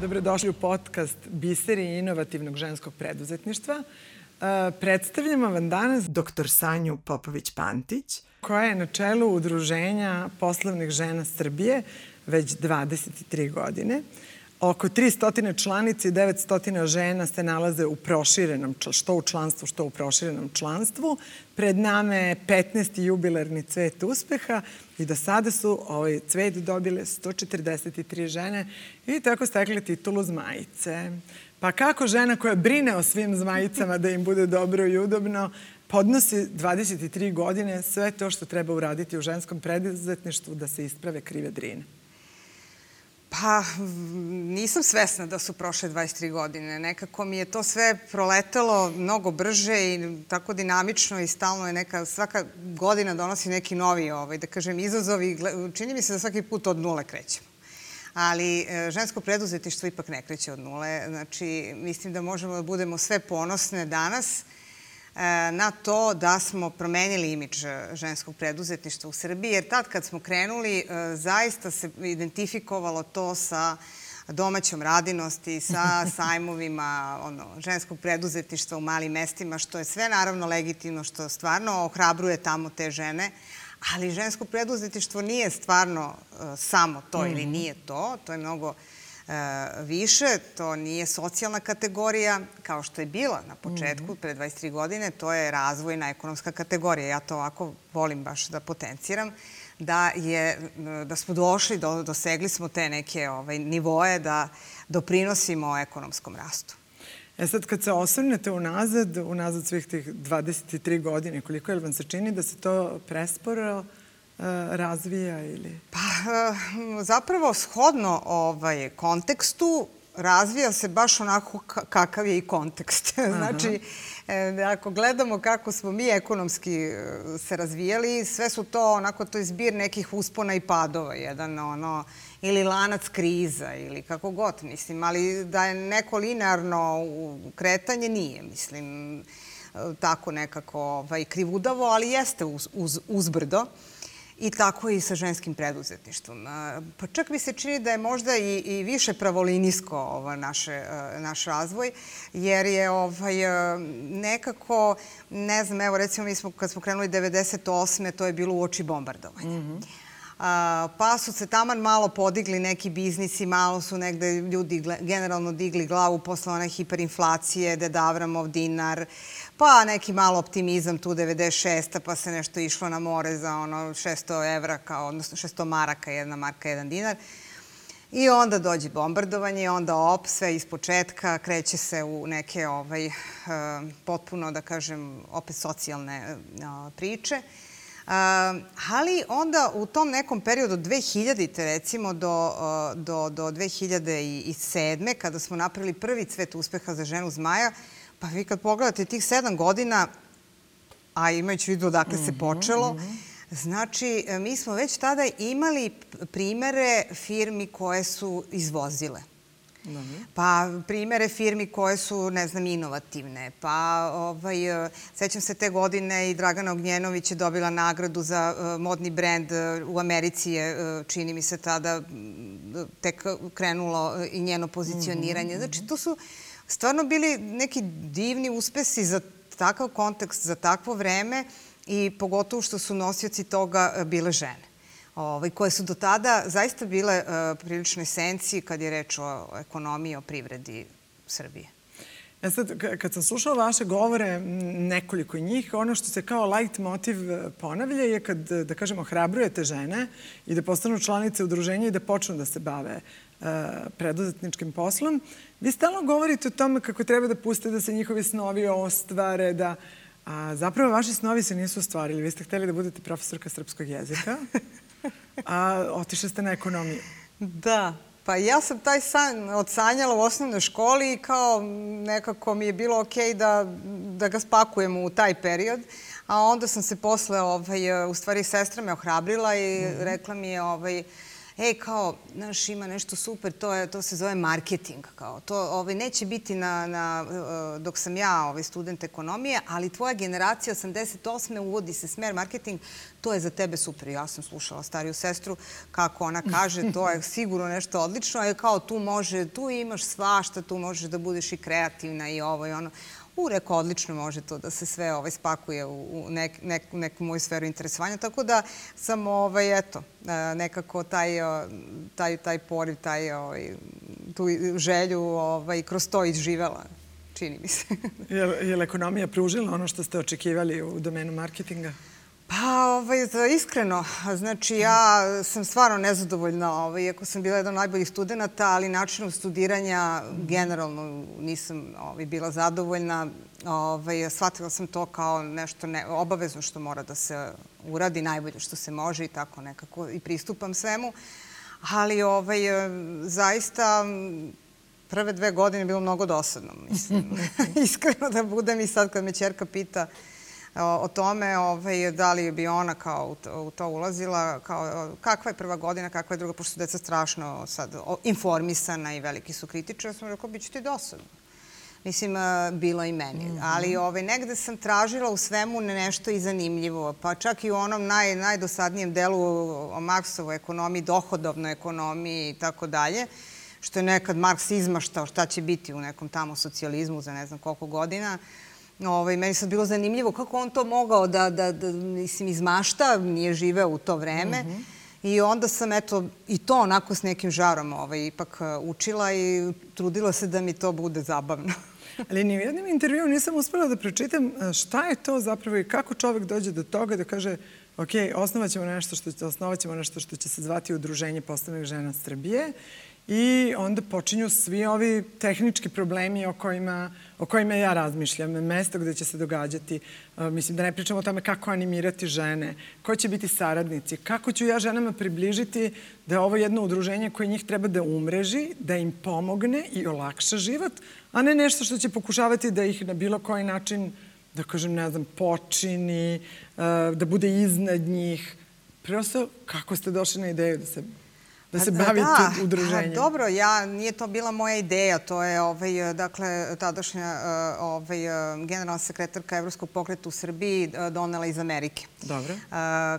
Dobrodošli u podcast Biseri inovativnog ženskog preduzetništva. E, predstavljamo vam danas dr. Sanju Popović-Pantić, koja je na čelu Udruženja poslovnih žena Srbije već 23 godine. Oko 300 članica i 900 žena se nalaze u proširenom, što u članstvu, što u proširenom članstvu. Pred nama je 15. jubilarni cvet uspeha i do sada su ovaj cvet dobile 143 žene i tako stekle titulu zmajice. Pa kako žena koja brine o svim zmajicama da im bude dobro i udobno, podnosi 23 godine sve to što treba uraditi u ženskom preduzetništvu da se isprave krive drine? Pa, nisam svesna da su prošle 23 godine. Nekako mi je to sve proletelo mnogo brže i tako dinamično i stalno je neka, svaka godina donosi neki novi, ovaj, da kažem, izazov i čini mi se da svaki put od nule krećemo. Ali e, žensko preduzetištvo ipak ne kreće od nule. Znači, mislim da možemo da budemo sve ponosne danas, na to da smo promenili imidž ženskog preduzetništva u Srbiji, jer tad kad smo krenuli, e, zaista se identifikovalo to sa domaćom radinosti, sa sajmovima ono, ženskog preduzetništva u malim mestima, što je sve naravno legitimno, što stvarno ohrabruje tamo te žene, ali žensko preduzetništvo nije stvarno samo to ili mhm. nije to, to je mnogo E, više. To nije socijalna kategorija kao što je bila na početku, -hmm. pre 23 godine. To je razvojna ekonomska kategorija. Ja to ovako volim baš da potenciram da, je, da smo došli, do, dosegli smo te neke ovaj, nivoje da doprinosimo ekonomskom rastu. E sad, kad se osvrnete unazad, unazad svih tih 23 godine, koliko je vam se čini da se to presporo E, razvija ili? Pa, e, zapravo, shodno ovaj, kontekstu, razvija se baš onako kakav je i kontekst. znači, e, ako gledamo kako smo mi ekonomski se razvijali, sve su to onako, to je zbir nekih uspona i padova, jedan ono, ili lanac kriza ili kako god, mislim, ali da je neko linearno kretanje nije, mislim, tako nekako ovaj, krivudavo, ali jeste uz, uz, uzbrdo. I tako i sa ženskim preduzetništvom. Pa čak mi se čini da je možda i, i više pravolinijsko ovo naše, naš razvoj, jer je ovaj, nekako, ne znam, evo recimo mi smo, kad smo krenuli 98. to je bilo u oči bombardovanja. Mm -hmm. Pa su se taman malo podigli neki biznisi, malo su negde ljudi generalno digli glavu posle one hiperinflacije, Dedavramov dinar, pa neki malo optimizam tu 96. pa se nešto išlo na more za ono 600 evra, kao, odnosno 600 maraka, jedna marka, jedan dinar. I onda dođe bombardovanje onda op, sve iz početka, kreće se u neke ovaj, uh, potpuno, da kažem, opet socijalne uh, priče. Ali onda u tom nekom periodu 2000. recimo do, do, do 2007. kada smo napravili prvi cvet uspeha za ženu zmaja, Pa vi kad pogledate tih sedam godina, a imajući vidu odakle se mhm, počelo, mhm. znači e, mi smo već tada imali primere firmi koje su izvozile. Pa primere firmi koje su, ne znam, inovativne. Pa, ovaj, sećam se te godine i Dragana Ognjenović je dobila nagradu za uh, modni brend. U Americi je, uh, čini mi se, tada tek krenulo i njeno pozicioniranje. Mhm, znači, to su stvarno bili neki divni uspesi za takav kontekst, za takvo vreme i pogotovo što su nosioci toga bile žene. Ovaj, koje su do tada zaista bile uh, prilično esenciji kad je reč o ekonomiji, o privredi Srbije. E sad, kad sam slušala vaše govore, nekoliko njih, ono što se kao light motiv e, ponavlja je kad, da kažemo, hrabrujete žene i da postanu članice udruženja i da počnu da se bave preduzetničkim poslom. Vi stalno govorite o tome kako treba da puste da se njihovi snovi ostvare, da... A zapravo vaši snovi se nisu ostvarili. Vi ste hteli da budete profesorka srpskog jezika, a otišli ste na ekonomiju. Da, Pa ja sam taj san odsanjala u osnovnoj školi i kao nekako mi je bilo okej okay da, da ga spakujemo u taj period. A onda sam se posle, ovaj, u stvari, sestra me ohrabrila i mm -hmm. rekla mi je, ovaj, e, kao, znaš, ima nešto super, to, je, to se zove marketing, kao, to ovaj, neće biti na, na, e, dok sam ja ovaj, student ekonomije, ali tvoja generacija 88. uvodi se smer marketing, to je za tebe super. Ja sam slušala stariju sestru kako ona kaže, to je sigurno nešto odlično, a kao tu može, tu imaš svašta, tu možeš da budeš i kreativna i ovo i ono. U, rekao, odlično može to da se sve ovaj, spakuje u, nek, nek, neku moju sferu interesovanja, tako da sam, ovaj, eto, e, nekako taj, taj, taj poriv, taj, ovaj, tu želju ovaj, kroz to izživela čini mi se. je, je li ekonomija pružila ono što ste očekivali u domenu marketinga? Pa, ovaj, iskreno, znači ja sam stvarno nezadovoljna, ovaj, iako sam bila jedan od najboljih studenta, ali načinom studiranja generalno nisam ovaj, bila zadovoljna. Ovaj, shvatila sam to kao nešto ne, obavezno što mora da se uradi, najbolje što se može i tako nekako i pristupam svemu. Ali ovaj, zaista prve dve godine je bilo mnogo dosadno, mislim. Iskreno da budem i sad kad me čerka pita o tome ovaj, da li bi ona kao u to, ulazila, kao, kakva je prva godina, kakva je druga, pošto su deca strašno sad informisana i veliki su kritični, ja sam rekao, bit će ti dosadno. Mislim, bilo i meni. Mm -hmm. Ali ovaj, negde sam tražila u svemu nešto i zanimljivo. Pa čak i u onom naj, najdosadnijem delu o Marksovoj ekonomiji, dohodovnoj ekonomiji i tako dalje, što je nekad Marks izmaštao šta će biti u nekom tamo socijalizmu za ne znam koliko godina. Ovaj, meni sad bilo zanimljivo kako on to mogao da, da, da mislim, izmašta, nije živeo u to vreme. Mm -hmm. I onda sam, eto, i to onako s nekim žarom ovaj, ipak uh, učila i trudila se da mi to bude zabavno. Ali ni u jednom intervju nisam uspela da pročitam uh, šta je to zapravo i kako čovek dođe do toga da kaže ok, osnovat ćemo nešto što, osnovat ćemo nešto što će se zvati Udruženje poslovnih žena Srbije I onda počinju svi ovi tehnički problemi o kojima, o kojima ja razmišljam. Mesto gde će se događati. Mislim da ne pričamo o tome kako animirati žene, ko će biti saradnici, kako ću ja ženama približiti da je ovo jedno udruženje koje njih treba da umreži, da im pomogne i olakša život, a ne nešto što će pokušavati da ih na bilo koji način, da kažem, ne znam, počini, da bude iznad njih. Prosto, kako ste došli na ideju da se da se bavite da, udruženjem? Dobro, ja, nije to bila moja ideja, to je ovaj, dakle, tadašnja eh, ovaj, generalna sekretarka Evropskog pokreta u Srbiji eh, donela iz Amerike. Dobro. Eh,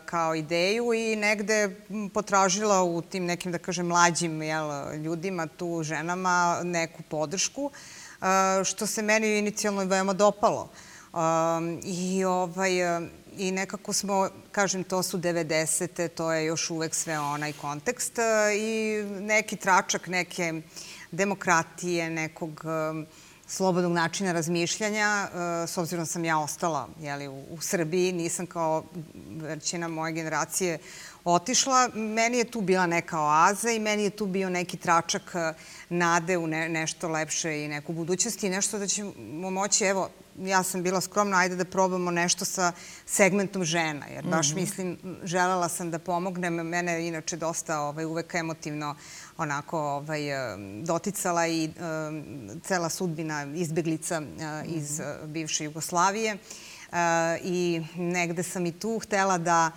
kao ideju i negde potražila u tim nekim, da kažem, mlađim jel, ljudima, tu ženama, neku podršku, što se meni inicijalno veoma dopalo. I ovaj, i nekako smo, kažem, to su 90. to je još uvek sve onaj kontekst e, i neki tračak neke demokratije, nekog slobodnog načina razmišljanja, e, s obzirom sam ja ostala jeli, u, u Srbiji, nisam kao većina moje generacije otišla, meni je tu bila neka oaza i meni je tu bio neki tračak nade u ne, nešto lepše i neku budućnost i nešto da ćemo moći, evo, ja sam bila skromna, ajde da probamo nešto sa segmentom žena, jer baš mm -hmm. mislim, želela sam da pomognem, mene je inače dosta ovaj, uvek emotivno onako ovaj, doticala i um, cela sudbina izbeglica uh, iz uh, bivše Jugoslavije. I negde sam i tu htela da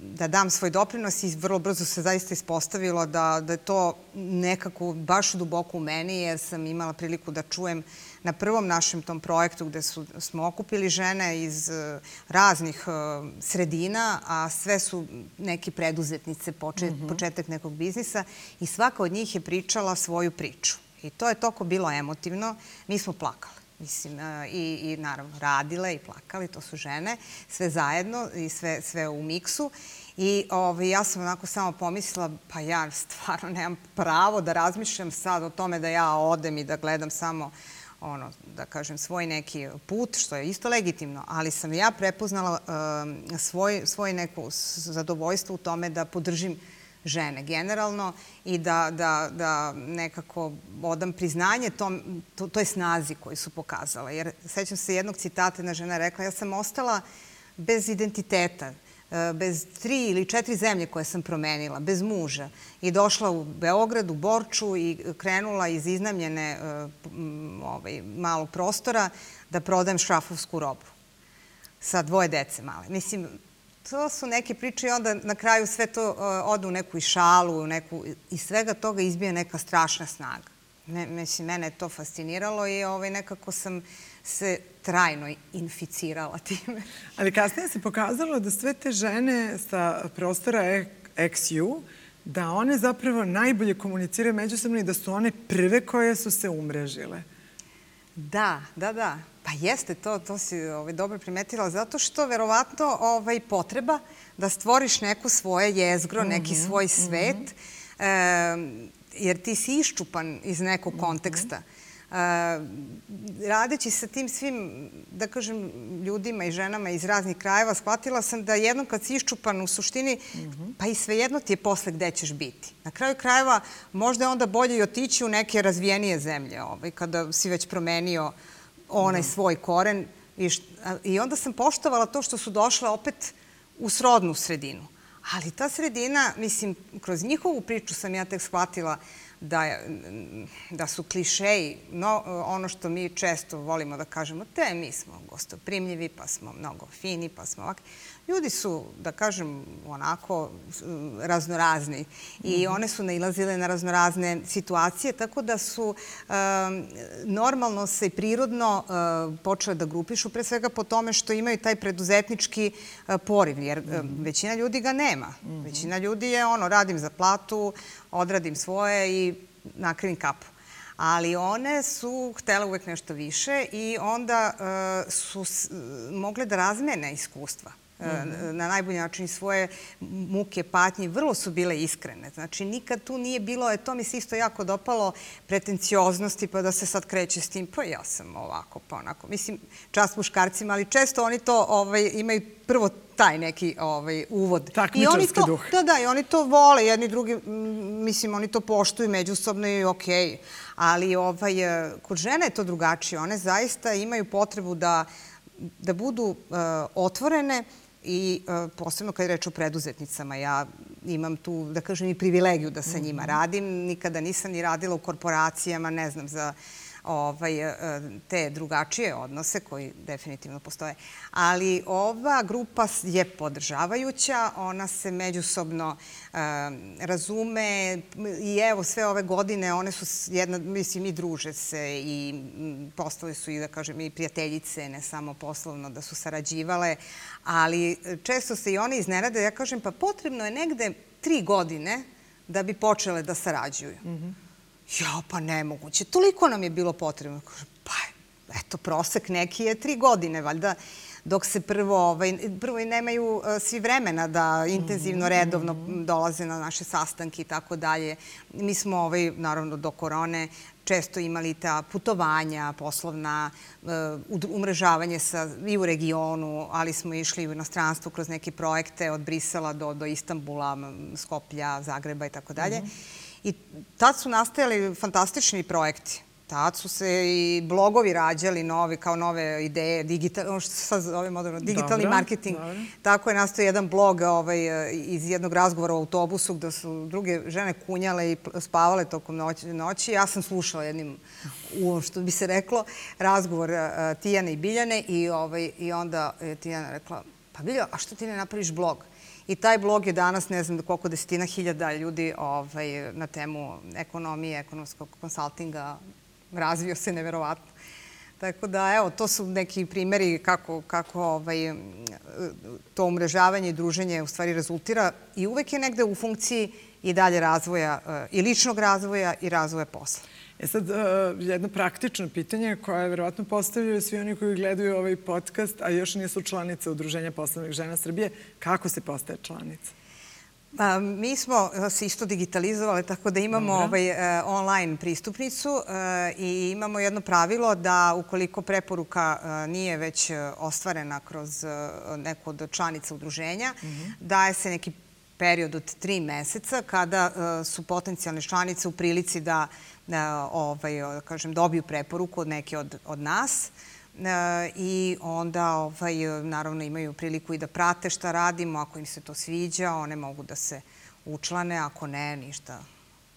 da dam svoj doprinos i vrlo brzo se zaista ispostavilo da, da je to nekako baš duboko u meni jer sam imala priliku da čujem na prvom našem tom projektu gde su, smo okupili žene iz uh, raznih uh, sredina, a sve su neki preduzetnice, počet, mm -hmm. početak nekog biznisa i svaka od njih je pričala svoju priču. I to je toko bilo emotivno. Mi smo plakali. Mislim, uh, i, i naravno radile i plakali, to su žene, sve zajedno i sve, sve u miksu. I ovaj, ja sam onako samo pomislila, pa ja stvarno nemam pravo da razmišljam sad o tome da ja odem i da gledam samo ono, da kažem, svoj neki put, što je isto legitimno, ali sam ja prepoznala uh, svoj, svoj neko zadovoljstvo u tome da podržim žene generalno i da, da, da nekako odam priznanje tom, to, toj snazi koju su pokazale. Jer sećam se jednog citata, jedna žena rekla, ja sam ostala bez identiteta E, bez tri ili četiri zemlje koje sam promenila, bez muža i došla u Beograd, u Borču i krenula iz iznamljene e, ovaj, malog prostora da prodajem šrafovsku robu sa dvoje dece male. Mislim, to su neke priče i onda na kraju sve to uh, ode u neku i šalu, u neku, i svega toga izbije neka strašna snaga. Ne, mislim, mene je to fasciniralo i ovaj, nekako sam se trajno inficirala time. Ali kasnije se pokazalo da sve te žene sa prostora XU, da one zapravo najbolje komuniciraju međusobno i da su one prve koje su se umrežile. Da, da, da. Pa jeste, to, to si ovaj, dobro primetila, zato što verovatno ovaj, potreba da stvoriš neku svoje jezgro, mm -hmm, neki svoj mhm. svet, mm -hmm. e, jer ti si iščupan iz nekog mhm. konteksta. Mm -hmm radeći sa tim svim, da kažem, ljudima i ženama iz raznih krajeva, shvatila sam da jednom kad si iščupan u suštini, pa i svejedno ti je posle gde ćeš biti. Na kraju krajeva možda je onda bolje i otići u neke razvijenije zemlje, ovaj, kada si već promenio onaj da. svoj koren. I, I onda sam poštovala to što su došle opet u srodnu sredinu. Ali ta sredina, mislim, kroz njihovu priču sam ja tek shvatila da, da su klišeji, no, ono što mi često volimo da kažemo, te mi smo gostoprimljivi, pa smo mnogo fini, pa smo ovakvi. Ljudi su, da kažem, onako raznorazni i -hmm. one su nailazile na raznorazne situacije, tako da su um, normalno se i prirodno počele da grupišu, pre svega po tome što imaju taj preduzetnički uh, poriv, jer -hmm. većina ljudi ga nema. Mm -hmm. Većina ljudi je ono, radim za platu, odradim svoje i nakrivim kapu ali one su htele uvek nešto više i onda uh, su mogle da razmene iskustva. -hmm. na najbolji način svoje muke, patnje, vrlo su bile iskrene. Znači, nikad tu nije bilo, e, to mi se isto jako dopalo, pretencioznosti, pa da se sad kreće s tim, pa ja sam ovako, pa onako. Mislim, čast muškarcima, ali često oni to ovaj, imaju prvo taj neki ovaj, uvod. Takmičarski duh. Da, da, i oni to vole, jedni drugi, mislim, oni to poštuju međusobno i okej. Okay. Ali ovaj, e, kod žene je to drugačije. One zaista imaju potrebu da, da budu uh, otvorene, i e, posebno kad je reč o preduzetnicama. Ja imam tu, da kažem, i privilegiju da sa njima mhm. radim. Nikada nisam ni radila u korporacijama, ne znam, za ovaj, e, te drugačije odnose koji definitivno postoje. Ali ova grupa je podržavajuća, ona se međusobno uh, razume i evo sve ove godine one su jedna, mislim i druže se i postale su i da kažem i prijateljice, ne samo poslovno da su sarađivale, ali često se i one iznenade, ja kažem pa potrebno je negde tri godine da bi počele da sarađuju. Mm -hmm. Ja, pa nemoguće. Toliko nam je bilo potrebno. Pa, eto, prosek neki je tri godine, valjda dok se prvo, ovaj, prvo i nemaju uh, svi vremena da intenzivno, redovno dolaze na naše sastanke i tako dalje. Mi smo, ovaj, naravno, do korone često imali ta putovanja, poslovna, uh, umrežavanje sa, i u regionu, ali smo išli u inostranstvo kroz neke projekte od Brisela do, do Istambula, Skoplja, Zagreba i tako dalje. Mhm. I tad su nastajali fantastični projekti. Tad su se i blogovi rađali novi, kao nove ideje, digital, ono što se sad zove moderno, digitalni dobro, marketing. Dobro. Tako je nastao jedan blog ovaj, iz jednog razgovora u autobusu gde su druge žene kunjale i spavale tokom noći. noći. Ja sam slušala jednim, u, što bi se reklo, razgovor uh, Tijane i Biljane i, ovaj, i onda je Tijana rekla, pa Biljo, a što ti ne napraviš blog? I taj blog je danas, ne znam koliko desetina hiljada ljudi ovaj, na temu ekonomije, ekonomskog konsultinga, razvio se neverovatno. Tako da, evo, to su neki primeri kako, kako ovaj, to umrežavanje i druženje u stvari rezultira i uvek je negde u funkciji i dalje razvoja, eh, i ličnog razvoja i razvoja posla. E sad, uh, jedno praktično pitanje koje verovatno postavljaju svi oni koji gledaju ovaj podcast, a još nisu članice Udruženja poslovnih žena Srbije, kako se postaje članica? Pa, mi smo se isto digitalizovali, tako da imamo ovaj, uh, online pristupnicu i imamo jedno pravilo da ukoliko preporuka nije već ostvarena kroz neku od članica udruženja, mm -hmm. daje se neki period od tri meseca kada su potencijalne članice u prilici da ovaj, da kažem, dobiju preporuku od neke od, od nas i onda ovaj, naravno imaju priliku i da prate šta radimo. Ako im se to sviđa, one mogu da se učlane, ako ne, ništa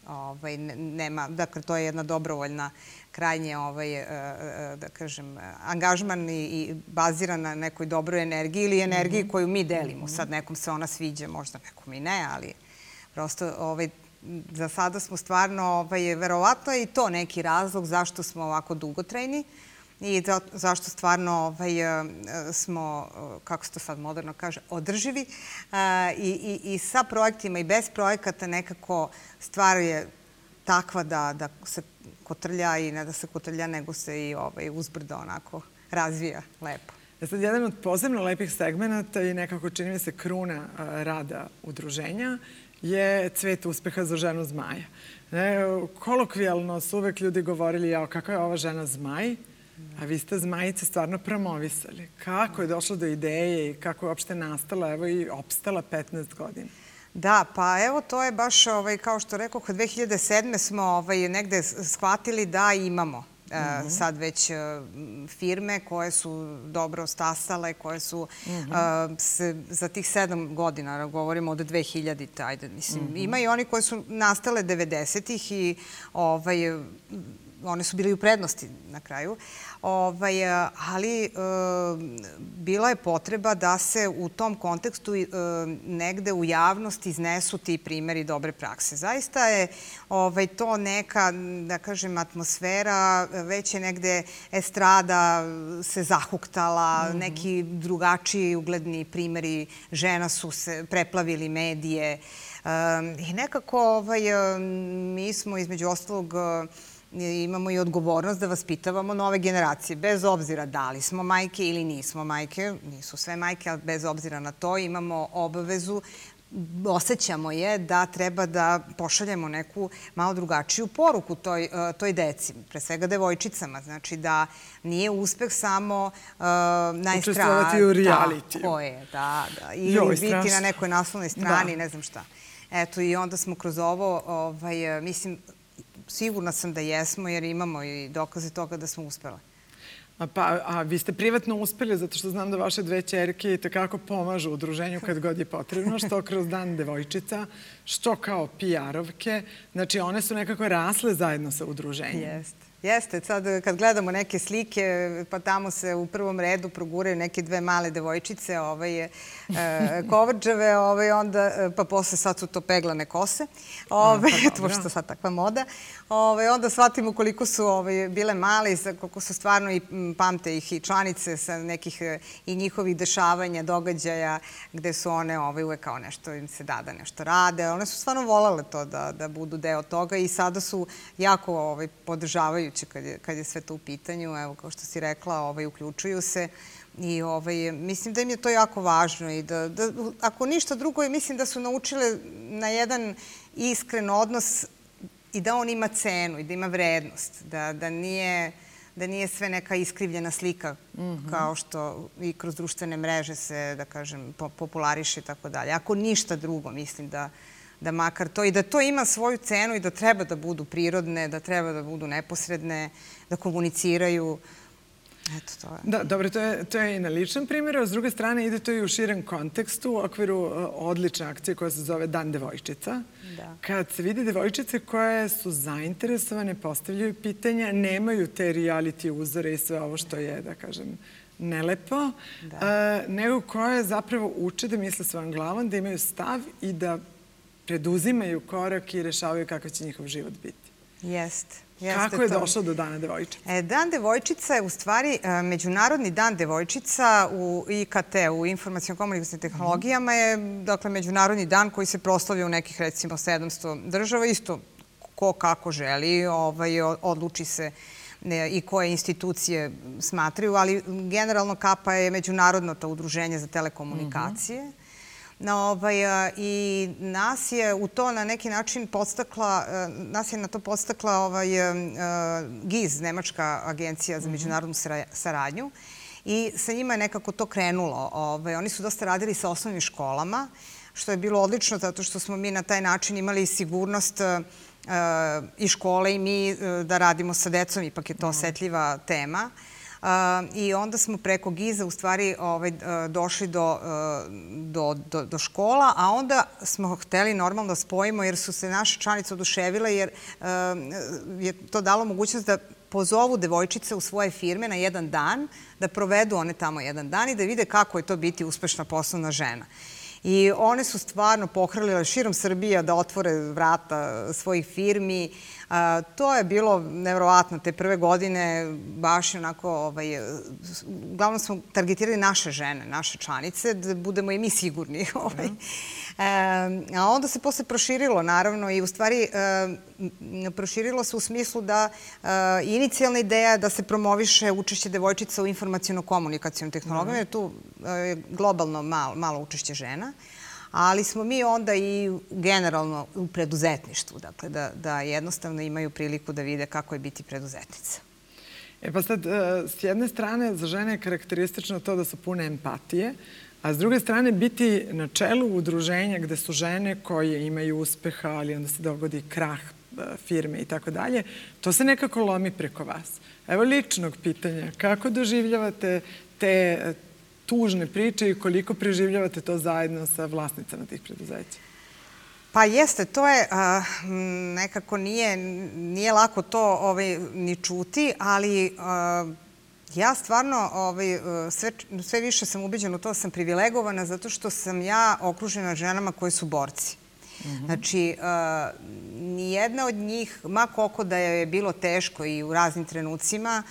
Ovaj, nema, dakle, to je jedna dobrovoljna krajnje ovaj, e, e, da kažem, angažman i, i baziran na nekoj dobroj energiji ili energiji mm -hmm. koju mi delimo. Sad nekom se ona sviđa, možda nekom i ne, ali prosto ovaj, za sada smo stvarno, ovaj, verovatno je i to neki razlog zašto smo ovako dugotrajni i za, zašto stvarno ovaj, e, smo, kako se to sad moderno kaže, održivi i, i, i sa projektima i bez projekata nekako stvar je takva da, da se kotrlja i ne da se kotrlja, nego se i ovaj, uzbrdo onako razvija lepo. E sad, jedan od posebno lepih segmenta i nekako čini mi se kruna rada udruženja je cvet uspeha za ženu zmaja. Ne, kolokvijalno su uvek ljudi govorili, jao, kakva je ova žena zmaj, a vi ste zmajice stvarno promovisali. Kako je došlo do ideje i kako je uopšte nastala, evo i opstala 15 godina? Da, pa evo to je baš, ovaj, kao što rekao, 2007. smo ovaj, negde shvatili da imamo Mm -hmm. sad već uh, firme koje su dobro stasale, koje su mm -hmm. uh, se, za tih sedam godina, govorimo od 2000-te, ajde, mislim, mm -hmm. ima i oni koje su nastale 90-ih i ovaj, one su bile u prednosti na kraju. Ovaj, ali e, bila je potreba da se u tom kontekstu e, negde u javnosti iznesu ti primeri dobre prakse. Zaista je ovaj, to neka, da kažem, atmosfera, već je negde estrada se zahuktala, mm -hmm. neki drugačiji ugledni primeri žena su se preplavili medije e, i nekako ovaj, mi smo između ostalog imamo i odgovornost da vaspitavamo nove generacije, bez obzira da li smo majke ili nismo majke, nisu sve majke, ali bez obzira na to imamo obavezu osjećamo je da treba da pošaljemo neku malo drugačiju poruku toj, e, toj deci, pre svega devojčicama. Znači da nije uspeh samo uh, na estradi. Učestvovati u reality. Tako je, da, da. Ili Joj, biti strašno. na nekoj naslovnoj strani, da. ne znam šta. Eto, i onda smo kroz ovo, ovaj, mislim, sigurna sam da jesmo, jer imamo i dokaze toga da smo uspele. A, pa, a vi ste privatno uspeli, zato što znam da vaše dve čerke i takako pomažu udruženju kad god je potrebno, što kroz dan devojčica, što kao PR-ovke. Znači, one su nekako rasle zajedno sa udruženjem. Jeste. Jeste, sad kad gledamo neke slike, pa tamo se u prvom redu proguraju neke dve male devojčice, ovaj, e, kovrđave, ovaj, onda, e, pa posle sad su to peglane kose, ovaj, A, pa, što sad takva moda. Ovaj, onda shvatimo koliko su ovaj, bile male i koliko su stvarno i pamte ih i članice sa nekih i njihovih dešavanja, događaja, gde su one ovaj, uvek kao nešto im se da da nešto rade. One su stvarno volale to da, da budu deo toga i sada su jako ovaj, podržavaju zabrinjavajuće kad je, kad je sve to u pitanju. Evo, kao što si rekla, ovaj, uključuju se i ovaj, mislim da im je to jako važno i da, da ako ništa drugo, mislim da su naučile na jedan iskren odnos i da on ima cenu i da ima vrednost, da, da nije da nije sve neka iskrivljena slika mm -hmm. kao što i kroz društvene mreže se, da kažem, populariše i tako dalje. Ako ništa drugo, mislim da, da makar to i da to ima svoju cenu i da treba da budu prirodne, da treba da budu neposredne, da komuniciraju. Eto, to je. Da, dobro, to je, to je i na ličnom primjeru, a s druge strane ide to i u širem kontekstu u okviru uh, odlične akcije koja se zove Dan devojčica. Da. Kad se vidi devojčice koje su zainteresovane, postavljaju pitanja, nemaju te reality uzore i sve ovo što je, da kažem, nelepo, da. uh, nego koje zapravo uče da misle svojom glavom, da imaju stav i da preduzimaju korak i rešavaju kakav će njihov život biti. Jeste. Jeste Kako je to. došlo do Dana devojčica? E, dan devojčica je u stvari e, Međunarodni dan devojčica u IKT, u informacijalno-komunikacijnim tehnologijama je dakle, Međunarodni dan koji se proslavlja u nekih recimo 700 država. Isto ko kako želi, ovaj, odluči se ne, i koje institucije smatraju, ali generalno KAPA je međunarodno to udruženje za telekomunikacije. Mm -hmm Na, ovaj, I nas je u to na neki način podstakla, nas je na to podstakla ovaj, GIZ, Nemačka agencija za mhm. međunarodnu saradnju. I sa njima je nekako to krenulo. Ovaj, oni su dosta radili sa osnovnim školama, što je bilo odlično zato što smo mi na taj način imali sigurnost i škole i mi da radimo sa decom, ipak je to mhm. osetljiva tema. I onda smo preko Giza u stvari ovaj, došli do, do, do, do škola, a onda smo hteli normalno da spojimo jer su se naše članice oduševile jer je to dalo mogućnost da pozovu devojčice u svoje firme na jedan dan, da provedu one tamo jedan dan i da vide kako je to biti uspešna poslovna žena. I one su stvarno pohrlile širom Srbija da otvore vrata svojih firmi. A, to je bilo nevrovatno te prve godine, baš onako, ovaj, uglavnom smo targetirali naše žene, naše članice, da budemo i mi sigurni. Ovaj. Mm e, a onda se posle proširilo, naravno, i u stvari proširilo se u smislu da inicijalna ideja da se promoviše učešće devojčica u informacijono-komunikacijom tehnologijama, mm -hmm. jer tu je globalno malo, malo učešće žena ali smo mi onda i generalno u preduzetništvu, dakle da, da jednostavno imaju priliku da vide kako je biti preduzetnica. E pa sad, s jedne strane, za žene je karakteristično to da su pune empatije, a s druge strane, biti na čelu udruženja gde su žene koje imaju uspeha, ali onda se dogodi krah e, firme i tako dalje, to se nekako lomi preko vas. Evo ličnog pitanja, kako doživljavate te, tužne priče i koliko preživljavate to zajedno sa vlasnicama tih preduzeća? Pa jeste, to je, a, nekako nije, nije lako to ovaj, ni čuti, ali a, ja stvarno ovaj, sve, sve više sam ubeđena u to, sam privilegovana zato što sam ja okružena ženama koje su borci. Mm -hmm. Znači, a, nijedna od njih, ma koliko da je bilo teško i u raznim trenucima,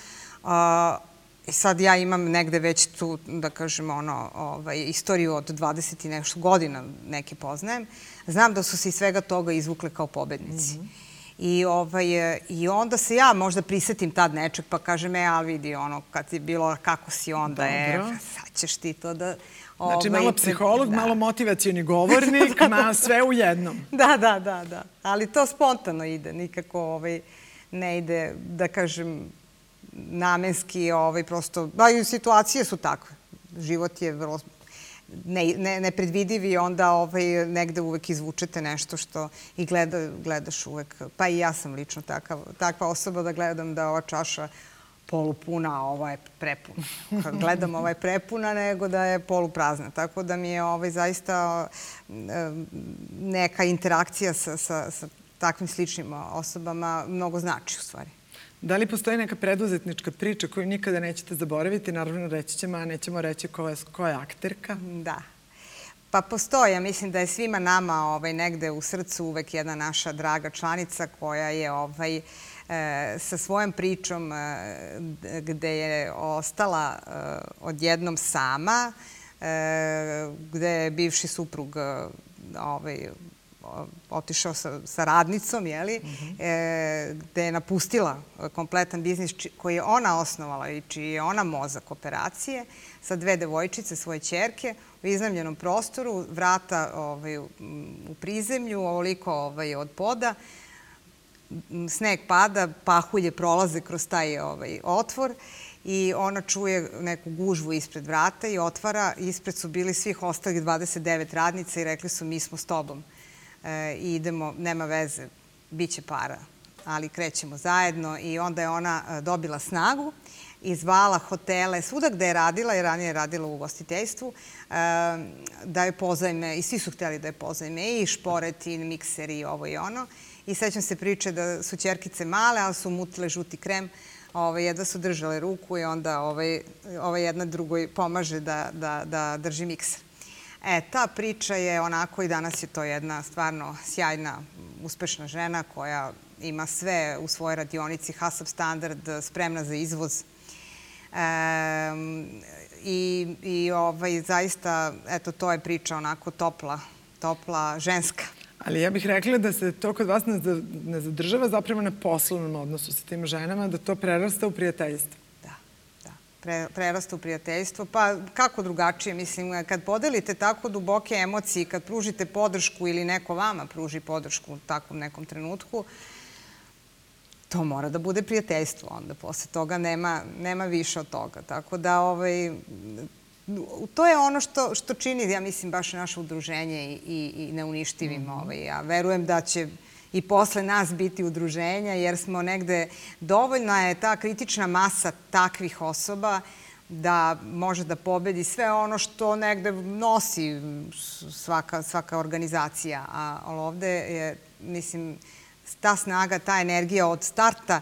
I sad ja imam negde već tu, da kažem, ono, ovaj, istoriju od 20 i nešto godina neke poznajem. Znam da su se iz svega toga izvukle kao pobednici. Mm -hmm. I, ovaj, I onda se ja možda prisetim tad nečeg pa kažem, e, ali vidi, ono, kad je bilo kako si onda, e, Dobro. e, sad ćeš ti to da... Ovaj, znači, malo psiholog, da. malo motivacijani govornik, da, ma sve u jednom. Da, da, da, da. Ali to spontano ide, nikako ovaj, ne ide, da kažem, namenski, ovaj, prosto, ba i situacije su takve. Život je vrlo ne, ne, nepredvidiv i onda ovaj, negde uvek izvučete nešto što i gleda, gledaš uvek. Pa i ja sam lično takav, takva osoba da gledam da ova čaša polupuna, a ova je prepuna. Kad gledam ova je prepuna nego da je poluprazna. Tako da mi je ovaj, zaista neka interakcija sa, sa, sa takvim sličnim osobama mnogo znači u stvari. Da li postoji neka preduzetnička priča koju nikada nećete zaboraviti? Naravno, reći ćemo, a nećemo reći ko je, ko je akterka. Da. Pa postoji, ja mislim da je svima nama ovaj, negde u srcu uvek jedna naša draga članica koja je ovaj, e, sa svojom pričom e, gde je ostala e, odjednom sama, gde je bivši suprug ovaj, otišao sa, sa radnicom, jeli, mm -hmm. e, gde je napustila kompletan biznis koji je ona osnovala i čiji je ona mozak operacije, sa dve devojčice, svoje čerke, u iznajmljenom prostoru, vrata ovaj, u prizemlju, ovoliko ovaj, od poda, sneg pada, pahulje prolaze kroz taj ovaj, otvor i ona čuje neku gužvu ispred vrata i otvara. Ispred su bili svih ostalih 29 radnica i rekli su mi smo s tobom e, i idemo, nema veze, bit će para, ali krećemo zajedno i onda je ona e, dobila snagu i zvala hotele, svuda gde je radila, jer ranije je radila u ugostiteljstvu, e, da je pozajme, i svi su hteli da je pozajme, i šporet, i mikser, i ovo i ono. I sećam se priče da su čerkice male, ali su mutile žuti krem, ovaj, jedva su držale ruku i onda ovaj, ovaj jedna drugoj pomaže da, da, da drži mikser. E, ta priča je onako i danas je to jedna stvarno sjajna, uspešna žena koja ima sve u svojoj radionici, HASAP standard, spremna za izvoz. E, i, i ovaj, zaista, eto, to je priča onako topla, topla, ženska. Ali ja bih rekla da se to kod vas ne zadržava zapravo na poslovnom odnosu sa tim ženama, da to prerasta u prijateljstvo pre, prerasta u prijateljstvo. Pa kako drugačije? Mislim, kad podelite tako duboke emocije, kad pružite podršku ili neko vama pruži podršku u takvom nekom trenutku, to mora da bude prijateljstvo onda. Posle toga nema, nema više od toga. Tako da, ovaj, to je ono što, što čini, ja mislim, baš naše udruženje i, i, i neuništivim. Mm -hmm. ovaj. Ja verujem da će i posle nas biti udruženja, jer smo negde, dovoljna je ta kritična masa takvih osoba da može da pobedi sve ono što negde nosi svaka, svaka organizacija. A ovde je, mislim, ta snaga, ta energija od starta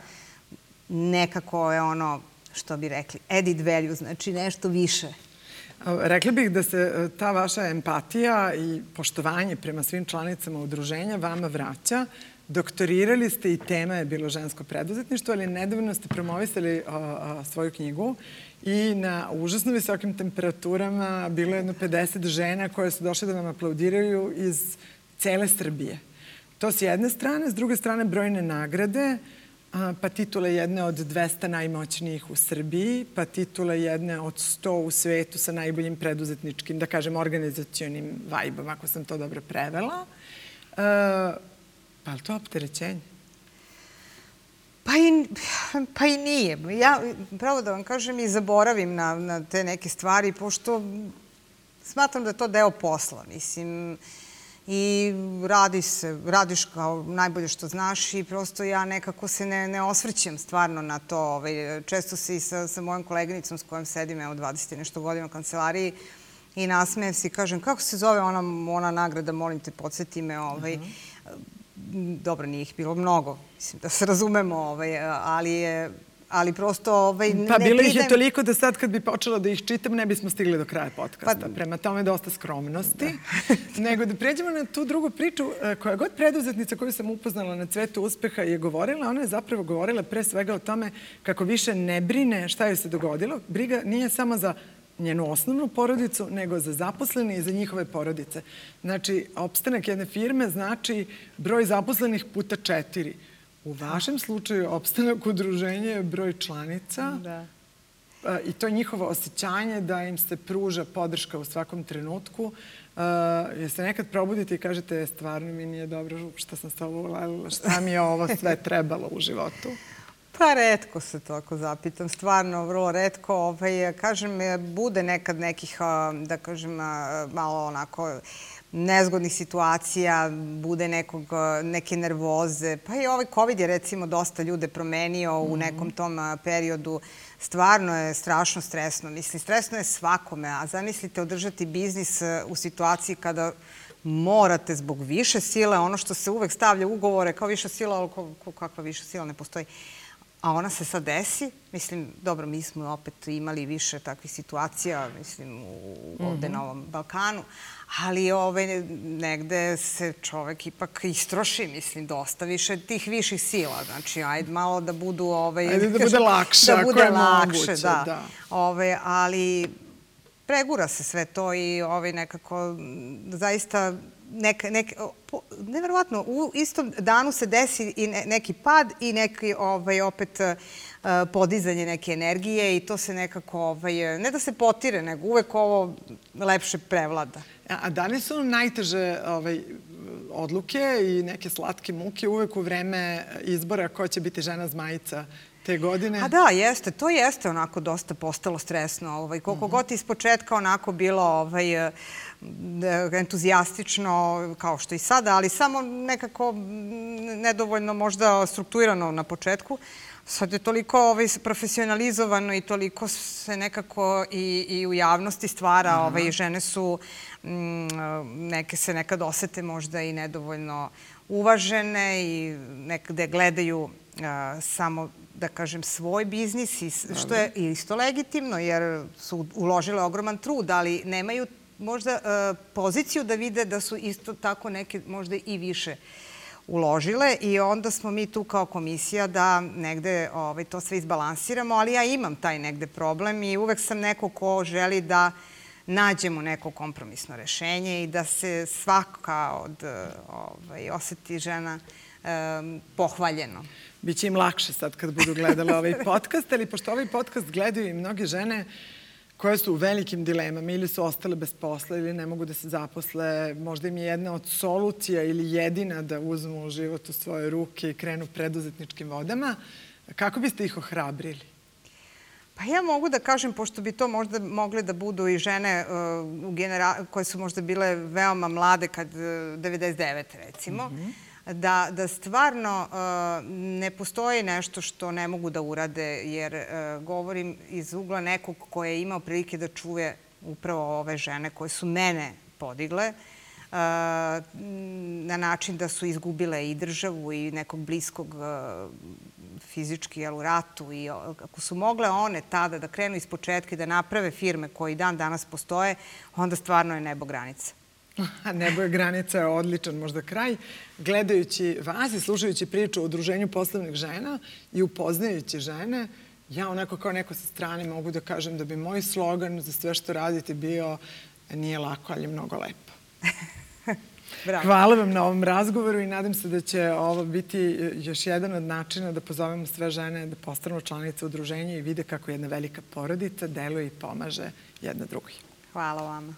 nekako je ono, što bi rekli, added value, znači nešto više. Rekla bih da se e, ta vaša empatija i poštovanje prema svim članicama udruženja vama vraća. Doktorirali ste i tema je bilo žensko preduzetništvo, ali nedavno ste promovisali svoju knjigu i na užasno visokim temperaturama bilo je jedno 50 žena koje su došle da vam aplaudiraju iz cele Srbije. To s jedne strane, s druge strane brojne nagrade, pa titule jedne od 200 najmoćnijih u Srbiji, pa titule jedne od 100 u svetu sa najboljim preduzetničkim, da kažem, organizacionim vajbom, ako sam to dobro prevela. E, pa je to opterećenje? Pa i, pa i nije. Ja, pravo da vam kažem, i zaboravim na, na te neke stvari, pošto smatram da je to deo posla. Mislim, uh, i radi se, radiš kao najbolje što znaš i prosto ja nekako se ne, ne osvrćem stvarno na to. Ovaj, često se i sa, sa mojom koleginicom s kojom sedim, evo 20 nešto godina u kancelariji, i nasmejem se i kažem kako se zove ona, ona nagrada, molim te, podsjeti me. Ovaj, uh -huh. Dobro, nije ih bilo mnogo, mislim da se razumemo, ovaj, ali je ali prosto ovaj, pa, ne bilo ih je toliko da sad kad bi počela da ih čitam ne bismo stigli do kraja podcasta. Pa, Prema tome dosta skromnosti. Da. Nego da pređemo na tu drugu priču. E, koja god preduzetnica koju sam upoznala na cvetu uspeha je govorila, ona je zapravo govorila pre svega o tome kako više ne brine šta joj se dogodilo. Briga nije samo za njenu osnovnu porodicu, nego za zaposlene i za njihove porodice. Znači, opstanak jedne firme znači broj zaposlenih puta četiri U vašem slučaju opstanak udruženja je broj članica da. i to je njihovo osjećanje da im se pruža podrška u svakom trenutku. Uh, jeste nekad probudite i kažete stvarno mi nije dobro što sam se ovo ulalila, šta mi je ovo sve trebalo u životu? Pa redko se to ako zapitam, stvarno vrlo redko. Ovaj, kažem, bude nekad nekih, da kažem, malo onako nezgodnih situacija, bude nekog, neke nervoze. Pa i ovaj COVID je recimo dosta ljude promenio u mhm. nekom tom periodu. Stvarno je strašno stresno. Mislim, stresno je svakome, a zamislite održati biznis u situaciji kada morate zbog više sile, ono što se uvek stavlja u ugovore kao viša sila, ali kakva viša sila ne postoji. A ona se sad desi. Mislim, dobro, mi smo opet imali više takvih situacija, mislim, u, ovde mm -hmm. na ovom Balkanu ali ove, negde se čovek ipak istroši, mislim, dosta više tih viših sila. Znači, ajde malo da budu... Ove, ajde da bude lakše, da bude lakše, moguće, da. da. Ove, ali pregura se sve to i ovaj nekako zaista neka, nek, po, nevjerovatno, u istom danu se desi i ne, neki pad i neki ovaj, opet uh, podizanje neke energije i to se nekako, ovaj, ne da se potire, nego uvek ovo lepše prevlada. A da li su najteže ovaj, odluke i neke slatke muke uvek u vreme izbora ko će biti žena zmajica te godine? A da, jeste. To jeste onako dosta postalo stresno. Ovaj, koliko mhm. -huh. god iz početka onako bilo ovaj, entuzijastično, kao što i sada, ali samo nekako nedovoljno možda strukturirano na početku. Sad je toliko ovaj, profesionalizovano i toliko se nekako i, i u javnosti stvara. Aha. Ovaj, žene su, m, mm, neke se nekad osete možda i nedovoljno uvažene i nekde gledaju a, samo da kažem, svoj biznis, i, što je isto legitimno, jer su uložile ogroman trud, ali nemaju možda uh, poziciju da vide da su isto tako neke možda i više uložile i onda smo mi tu kao komisija da negde ovaj, to sve izbalansiramo, ali ja imam taj negde problem i uvek sam neko ko želi da nađemo neko kompromisno rešenje i da se svaka od ovaj, oseti žena um, pohvaljeno. Biće im lakše sad kad budu gledali ovaj podcast, ali pošto ovaj podcast gledaju i mnoge žene koje su u velikim dilemama ili su ostale bez posla ili ne mogu da se zaposle, možda im je jedna od solucija ili jedina da uzmu život u svoje ruke i krenu preduzetničkim vodama, kako biste ih ohrabrili? Pa ja mogu da kažem, pošto bi to možda mogle da budu i žene uh, koje su možda bile veoma mlade kad uh, 99 recimo, mm -hmm da, da stvarno uh, ne postoji nešto što ne mogu da urade, jer uh, govorim iz ugla nekog ko je imao prilike da čuje upravo ove žene koje su mene podigle, uh, na način da su izgubile i državu i nekog bliskog fizički jel, u ratu i ako su mogle one tada da krenu iz početka i da naprave firme koji dan danas postoje, onda stvarno je nebo granica. Nebo je granica je odličan možda kraj. Gledajući vas i slušajući priču o udruženju poslovnih žena i upoznajući žene, ja onako kao neko sa strane mogu da kažem da bi moj slogan za sve što radite bio nije lako, ali je mnogo lepo. Bravo. Hvala vam na ovom razgovoru i nadam se da će ovo biti još jedan od načina da pozovemo sve žene da postanu članice udruženja i vide kako jedna velika porodica deluje i pomaže jedna drugoj. Hvala vama.